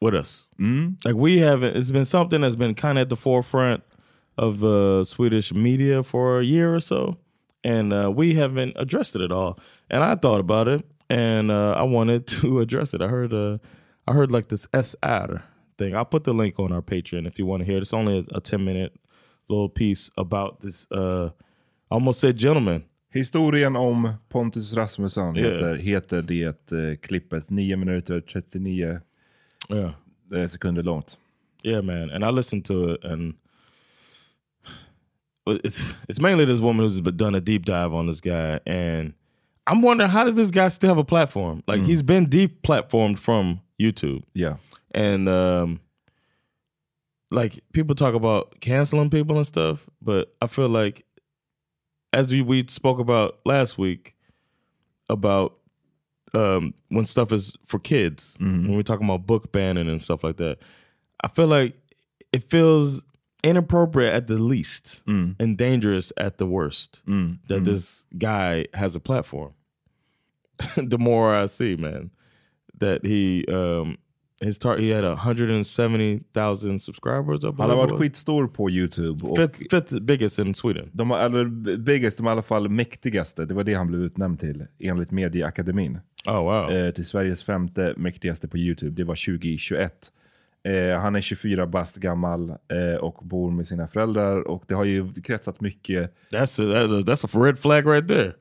with us. Mm. Like we haven't. It's been something that's been kind of at the forefront of uh, Swedish media for a year or so, and uh, we haven't addressed it at all. And I thought about it, and uh, I wanted to address it. I heard, uh, I heard like this SR thing. I'll put the link on our Patreon if you want to hear it. It's only a, a ten minute little piece about this. Uh, I almost said gentleman. Historien om Pontus Rasmusson Yeah. heter, heter det eh, klippet. 9 minuter 39 Yeah. eh, sekunder långt. Yeah, man. And I listened to it, and it's it's mainly this woman who's done a deep dive on this guy, and I'm wondering how does this guy still have a platform? Like he's been deplatformed from YouTube. Yeah. and um, like people talk about canceling people and stuff, but I feel like as we, we spoke about last week about um when stuff is for kids when we're talking about book banning and stuff like that i feel like it feels inappropriate at the least and dangerous at the worst that this guy has a platform. The more i see man that he um his tar- he had 170,000 subscribers Han har it varit skitstor på YouTube. Och fifth, fifth biggest in Sweden de, eller biggest, de är i alla fall mäktigaste. Det var det han blev utnämnd till, enligt Medieakademin. oh wow Eh, till Sveriges femte mäktigaste på YouTube. Det var 2021. Eh, han är 24 bast gammal eh, och bor med sina föräldrar. Och det har ju kretsat mycket. that's a, that's a, red flag right there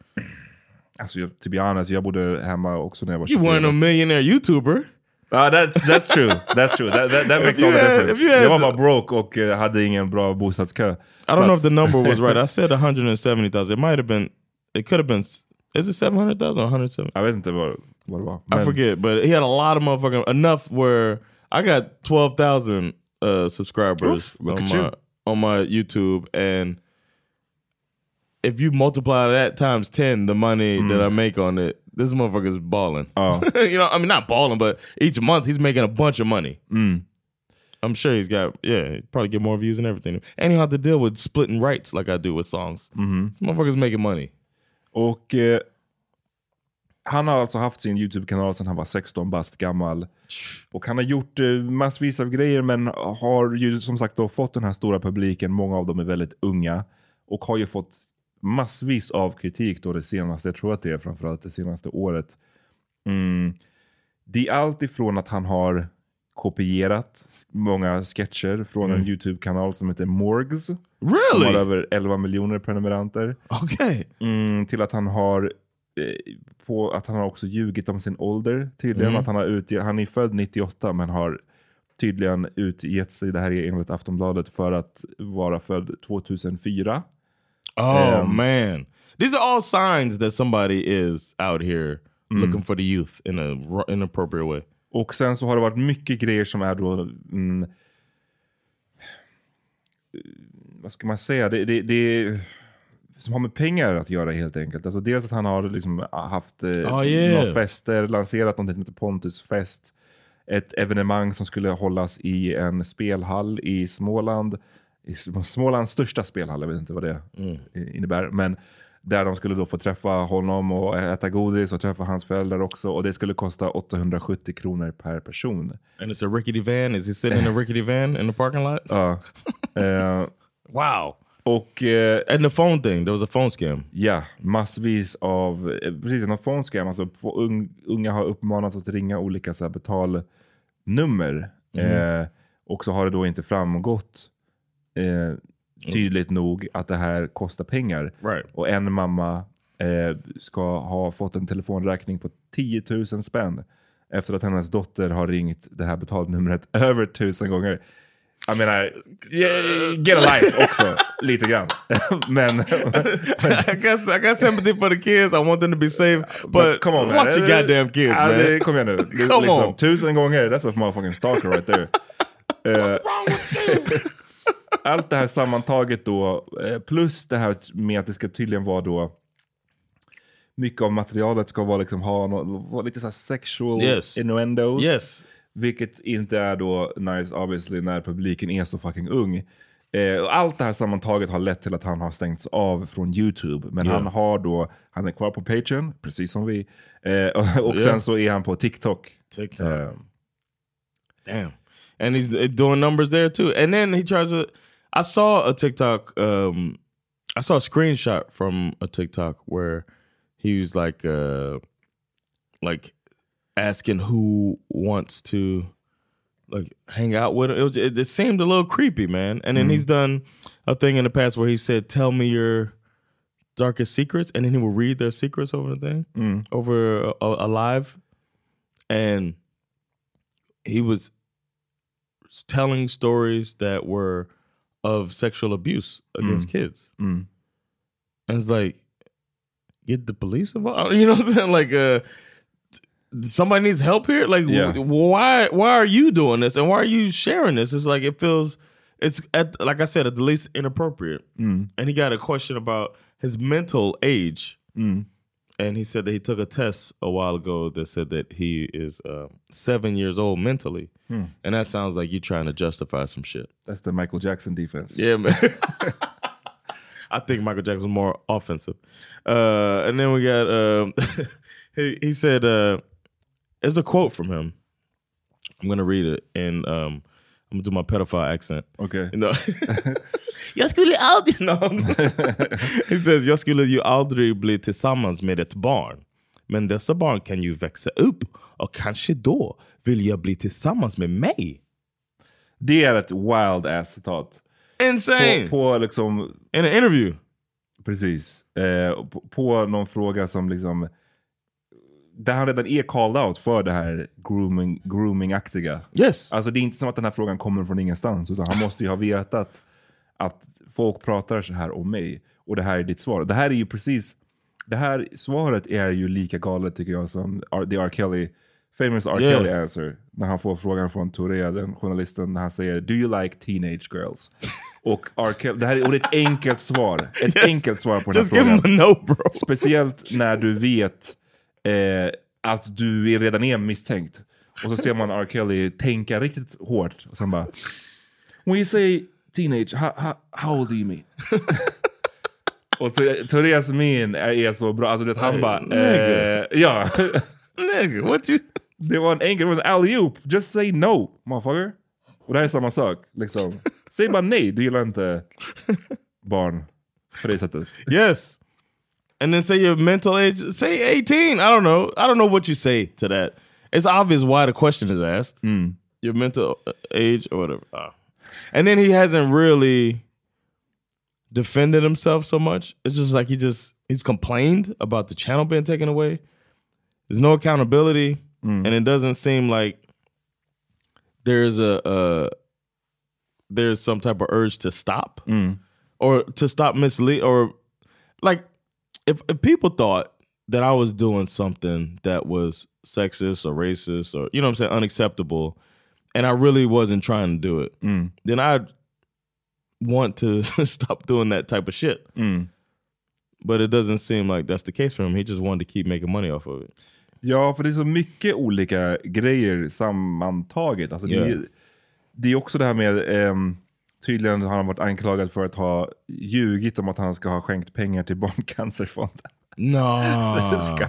Alltså, to be honest, jag bodde hemma också när jag var you 24. weren't a millionaire YouTuber Ja, that, that's true. That's true. That, that, that makes all the had- difference. if you had jag var bara broke och eh, hade ingen bra bostadskö. I don't know if the number was right. I said 170,000. It might have been, it could have been, is it 700,000 or 170? Jag vet inte vad, vad det var. I forget, but he had a lot of motherfucking, enough where I got 12,000 uh, subscribers Oof, on my, on my YouTube. And if you multiply that times 10, the money that I make on it, this motherfucker's balling. Oh. you know, I mean, not balling, but each month he's making a bunch of money. Mm. I'm sure he's got, yeah, he'd probably get more views and everything. And he'll have to deal with splitting rights like I do with songs. Mhm. This motherfucker's making money. Och eh, han har alltså haft sin YouTube-kanal sedan han var 16 bast gammal. Och han har gjort eh, massvis av grejer men har ju som sagt då fått den här stora publiken. Många av dem är väldigt unga. Och har ju fått massvis av kritik då det senaste, jag tror att det är framförallt det senaste året. Mm. Det är allt ifrån att han har kopierat många sketcher från en YouTube-kanal som heter Morgs. Som Really? har över 11 miljoner prenumeranter. Okay. Mm, till att han har eh, på att han har också ljugit om sin ålder tydligen. Mm. Att han, har utge- han är född 98 men har tydligen utgett sig, det här är enligt Aftonbladet, för att vara född 2004. Oh Um, man, these are all signs that somebody is out here looking for the youth in a inappropriate way. Och sen så har det varit mycket grejer som är då, mm, vad ska man säga, det, det, det som har med pengar att göra helt enkelt. Alltså dels att han har liksom haft eh, Oh, yeah. några fester, lanserat något som heter Pontus fest. Ett evenemang som skulle hållas i en spelhall i Småland. I Smålands största spelhall, jag vet inte vad det innebär. Men där de skulle då få träffa honom och äta godis och träffa hans föräldrar också. Och det skulle kosta 870 kronor per person. And it's a rickety van. Is he sitting in a rickety van in the parking lot? Ja. Eh, Wow. och eh, And the phone thing, there was a phone scam. ja, massvis av, eh, precis en phone scam. Alltså, unga har uppmanats att ringa olika så här, betalnummer. Eh, och så har det då inte framgått eh, tydligt nog att det här kostar pengar. Right. Och en mamma eh, ska ha fått en telefonräkning på 10 000 spänn efter att hennes dotter har ringt det här betalnumret över tusen gånger. Jag menar, get a life också, lite grann. men, I guess I got sympathy for the kids. I want them to be safe, but, come on man. watch your goddamn kids, ja, man. Det, kom igen nu. Det, är Come liksom, on. Tusen gånger, that's a motherfucking stalker right there. Eh, Allt det här sammantaget då, eh, plus det här med att det ska tydligen vara då mycket av materialet ska vara liksom ha vara lite så sexual Yes. innuendos. Yes. Vilket inte är då nice obviously när publiken är så fucking ung. Eh, allt det här sammantaget har lett till att han har stängts av från YouTube. Men Ja. han har då, han är kvar på Patreon, precis som vi. Eh, och och Ja. sen så är han på TikTok. TikTok. Eh, Damn. And he's uh, doing numbers there too. And then he tries to I saw a TikTok um I saw a screenshot from a TikTok where he was like uh like asking who wants to like hang out with him. It, was, it, it seemed a little creepy, man. And then Mhm. he's done a thing in the past where he said, "Tell me your darkest secrets," and then he will read their secrets over the thing Mm. over a, a live, and he was telling stories that were of sexual abuse against Mm. kids. Mm. And it's like, get the police involved. You know what I'm saying? Like, uh, somebody needs help here. Like, Yeah. why? Why are you doing this? And why are you sharing this? It's like it feels. It's at like I said, at the least inappropriate. Mm. And he got a question about his mental age. Mm. And he said that he took a test a while ago that said that he is uh, seven years old mentally. Hmm. And that sounds like you trying to justify some shit. That's the Michael Jackson defense. Yeah, man. I think Michael Jackson was more offensive. Uh, and then we got um, he he said uh, there's a quote from him. I'm gonna read it and um, I'm gonna do my pedophile accent. Okay. You know, jag skulle aldrig... No. he says, jag skulle ju aldrig bli tillsammans med ett barn. Men dessa barn kan ju växa upp och kanske då vill jag bli tillsammans med mig. Det är ett wild ass citat. Insane! På, på liksom... In an interview. Precis. Eh, på, på någon fråga som liksom... Där han redan är called out för det här grooming, grooming-aktiga. Yes. Alltså det är inte som att den här frågan kommer från ingenstans. Utan han måste ju ha vetat att folk pratar så här om mig. Och det här är ditt svar. Det här är ju precis... Det här svaret är ju lika galet tycker jag som the R. Kelly, famous R. Yeah. Kelly answer. När han får frågan från Touré, den journalisten, när han säger Do you like teenage girls? Och R. Kelly, det här är, och det är ett enkelt svar. Ett Yes. enkelt svar på den Just här give frågan. him a no bro. Speciellt när du vet eh, att du är redan är misstänkt. Och så ser man R. Kelly tänka riktigt hårt. Och sen bara... When you say teenage, how, how, how old do you mean? och Ther- Therese min är, så bra. Alltså det, han bara... Eh, ja. Nigga, what you... Det var en enkel, det var en alley-oop. Just say no, motherfucker. Och det här är samma sak. Liksom. Säg bara nej, du gillar inte barn på det sättet. Yes. And then say your mental age, say 18. I don't know. I don't know what you say to that. It's obvious why the question is asked. Your mental uh, age or whatever. Ah. And then he hasn't really defended himself so much. It's just like he just he's complained about the channel being taken away. There's no accountability, and it doesn't seem like there's a uh there's some type of urge to stop or to stop mislead or like if, if people thought that I was doing something that was sexist or racist or you know what I'm saying unacceptable and I really wasn't trying to do it, then I'd want to stop doing that type of shit. But it doesn't seem like that's the case for him. He just wanted to keep making money off of it. Ja, för det är så mycket olika grejer sammantaget. Alltså det, Ja. är, det är också det här med, ehm, tydligen har han varit anklagad för att ha ljugit om att han ska ha skänkt pengar till Barncancerfonden. No. this guy.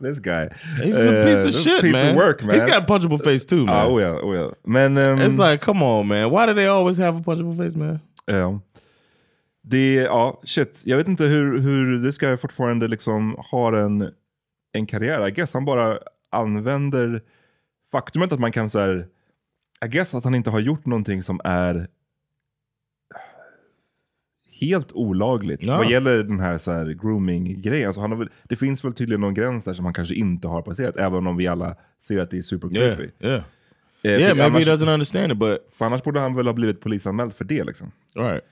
This guy. He's a piece of Eh, shit, piece man. Of work, man. He's got a punchable face too, man. Ah, oh ja, oh ja. Men... ehm, It's like, come on, man. Why do they always have a punchable face, man? Ja. Det, ja, shit. Jag vet inte hur, hur this guy fortfarande liksom har en, en karriär. I guess han bara använder faktumet att man kan så här, I guess att han inte har gjort någonting som är helt olagligt Ja. vad gäller den här, så här grooming-grejen. Alltså han har väl, det finns väl tydligen någon gräns där som han kanske inte har passerat, även om vi alla ser att det är super Yeah, creepy. yeah. Eh, Yeah, maybe annars, he doesn't understand it, but för annars borde han väl ha blivit polisanmäld för det liksom. Right.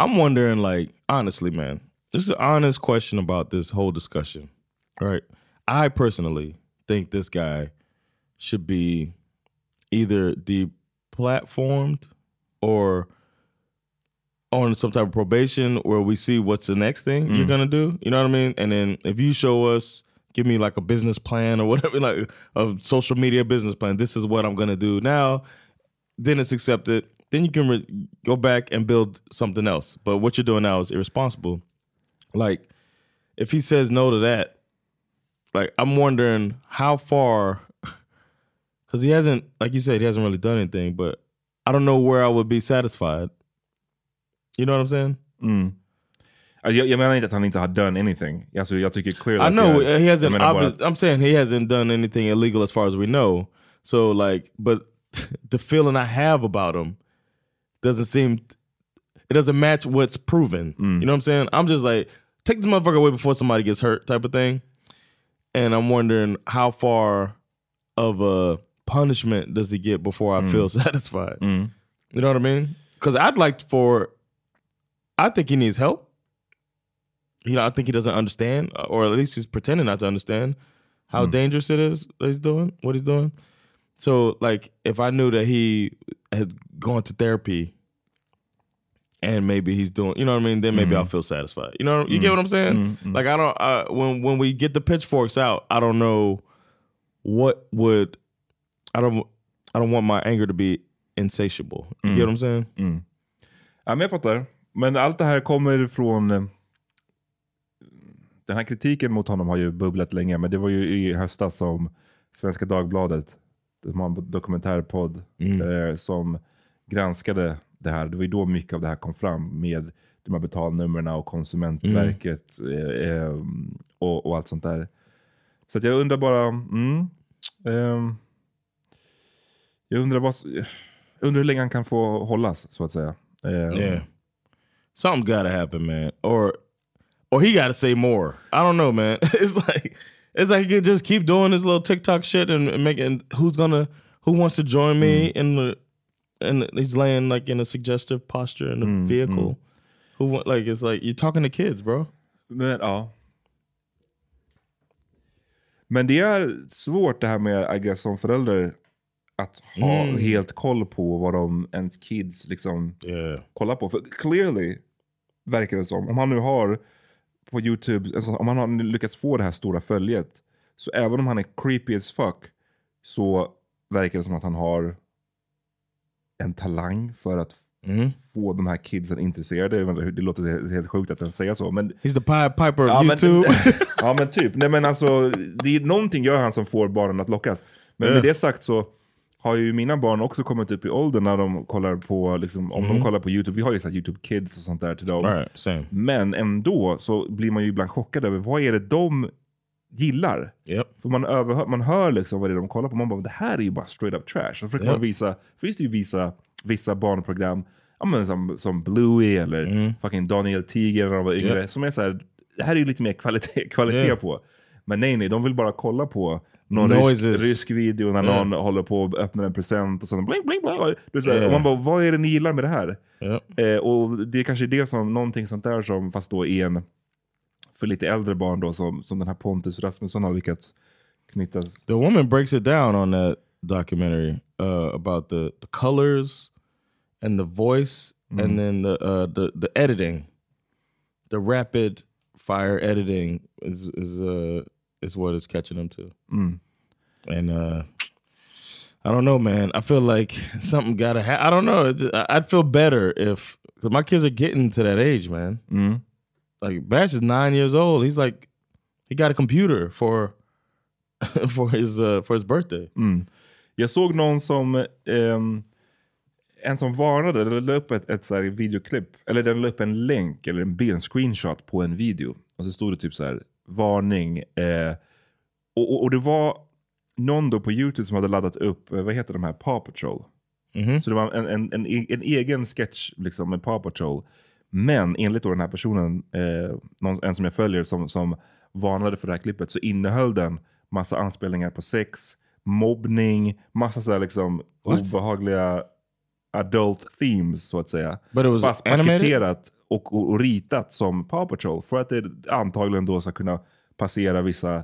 I'm wondering, like, honestly, man, this is an honest question about this whole discussion. Right. I personally think this guy should be either deplatformed or on some type of probation where we see what's the next thing you're Mm. gonna do. You know what I mean? And then if you show us, give me like a business plan or whatever, like a social media business plan. This is what I'm gonna do now. Then it's accepted. then you can re- go back and build something else. But what you're doing now is irresponsible. Like, if he says no to that, like I'm wondering how far, because he hasn't, like you said, he hasn't really done anything. But I don't know where I would be satisfied. You know what I'm saying? Mm. Jag, jag menar inte att han inte har done anything. Alltså, jag tycker clearly I know jag, he hasn't. menar bara obvi- I'm saying he hasn't done anything illegal as far as we know. So like, but the feeling I have about him doesn't seem. It doesn't match what's proven. Mm. You know what I'm saying? I'm just like, take this motherfucker away before somebody gets hurt, type of thing. And I'm wondering how far of a punishment does he get before I Mm. feel satisfied? Mm. You know what I mean? Because I'd like for, I think he needs help. You know, I think he doesn't understand, or at least he's pretending not to understand how dangerous it is that he's doing what he's doing. So, like, if I knew that he had gone to therapy and maybe he's doing, you know what I mean, then maybe Mm. I'll feel satisfied. You know, you get what I'm saying? Mm, mm. Like, I don't. Uh, when when we get the pitchforks out, I don't know what would. I don't. I don't want my anger to be insatiable. You Mm. get what I'm saying? Mm. Ja, men jag fattar. Men allt det här kommer från... eh, Den här kritiken mot honom har ju bubblat länge, men det var ju i höstas som Svenska Dagbladet, de har en dokumentärpodd, eh, som granskade det här. Det var ju då mycket av det här kom fram med de här betalnumren och Konsumentverket eh, eh, och, och allt sånt där. Så jag undrar bara, mm, ehm, jag undrar vad, undrar hur länge han kan få hållas så att säga. Ehm, Yeah. Something's gotta happen, man. Or or he gotta say more. I don't know, man. It's like it's like he could just keep doing this little TikTok shit and, and making who's gonna who wants to join me in the and he's laying like in a suggestive posture in the Mm, vehicle. mm. Who want like it's like you're talking to kids, bro. Men ja. Men det är svårt det här med I guess, som förälder att ha Mm. helt koll på vad de ens kids liksom kollar på. För clearly verkar det som, om han nu har på YouTube, alltså, om han har lyckats få det här stora följet, så även om han är creepy as fuck, så verkar det som att han har en talang för att Mm. få de här kidsen intresserade. Det låter helt sjukt att jag säger så. Men He's the Pied Piper of Ja, men- YouTube. ja men typ. Nej men alltså, det är, någonting gör han som får barnen att lockas. Men Ja. med det sagt så har ju mina barn också kommit upp i åldern när de kollar på, liksom, om Mm. de kollar på YouTube, vi har ju så YouTube Kids och sånt där till dem. Right. Men ändå så blir man ju ibland chockad över vad är det de gillar. Yep. För man, överhör, man hör liksom vad det är de kollar på, man bara det här är ju bara straight up trash. Så försöker Ja. man visa, finns det ju visa vissa barnprogram, ja, men som, som Bluey eller fucking Daniel Tiger när de var yngre, Mm. Ja. som är så här, det här är ju lite mer kvalitet, kvalitet på. Men nej, nej, de vill bara kolla på någon rysk, rysk video när någon håller på att öppna en present och sen bling, bling, bling. Du vet, Ja. Och man bara, vad är det ni gillar med det här? Ja. Eh, och det är kanske det som, någonting sånt där som, fast då är en, för lite äldre barn då, som, som den här Pontus Rasmusson har lyckats knyta. The woman breaks it down on that documentary uh, about the, the colors and the voice, Mm. and then the, uh, the the editing, the rapid fire editing is is uh, is what it's catching them to. Mm. And uh, I don't know, man. I feel like something gotta happen. I don't know. I'd feel better if cause my kids are getting to that age, man. Mm. Like Bash is nine years old. He's like, he got a computer for for his uh, for his birthday. Mm. Jag såg någon som, ehm, en som varnade, eller la upp ett, ett så här videoklipp, eller den la upp en länk eller en bild, en screenshot på en video. Och så stod det typ så här, varning. Eh, och, och, och det var någon då på YouTube som hade laddat upp, eh, vad heter de här, Paw Patrol. Mhm. Så det var en, en, en, en egen sketch liksom, med Paw Patrol. Men enligt då den här personen, eh, någon, en som jag följer, som, som varnade för det här klippet, så innehöll den massa anspelningar på sex, mobbning, massa så här liksom What? obehagliga adult themes så att säga. Fast animated? paketerat och, och, och ritat som Paw Patrol. För att det antagligen då ska kunna passera vissa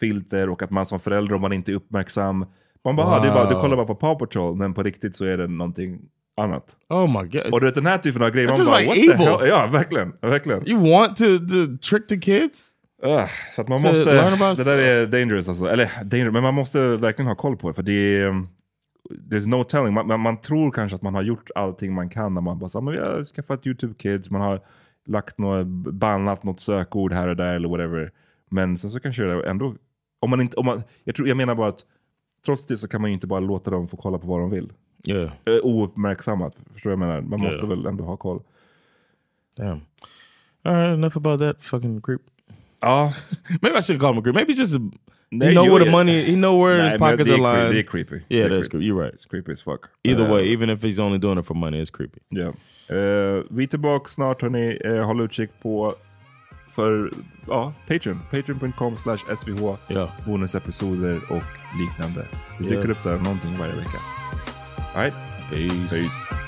filter och att man som förälder om man inte är uppmärksam. Man bara, "Ah, det är bara du Wow. kollar bara på Paw Patrol men på riktigt så är det någonting annat. Oh my god! Och du vet den här typen av grejer, That's man bara like what the evil. hell? Ja, verkligen. verkligen. You want to, to trick the kids? Ugh, så att man måste, det där är dangerous alltså. Eller dangerous, men man måste verkligen ha koll på det. För det är, there's no telling. Man, man, man tror kanske att man har gjort allting man kan när man bara sa, men vi har skaffat YouTube Kids, man har lagt något, bannat något sökord här och där eller whatever. Men sen så kanske det ändå, om man inte, om man, jag, tror, jag menar bara att trots det så kan man ju inte bara låta dem få kolla på vad de vill. Yeah. Uh, ouppmärksammat, förstår jag menar? Man Yeah. måste väl ändå ha koll. Damn. All right, enough about that fucking creep. Ja. Maybe I should call him a creep. Maybe just a, Nej, he know where the money, he know where Nej, his pockets are det är creepy. Yeah, that's creepy. You're right. It's creepy as fuck. Either Eh, way, even if he's only doing it for money, it's creepy. Ja. Eh, vi är tillbaka snart hörni. Uh, håll utkik på för ja, Patreon. Patreon.com slash SVH. Ja. Bonusepisoder och liknande. Vi dyker upp där någonting varje vecka. Alright. Peace. Peace.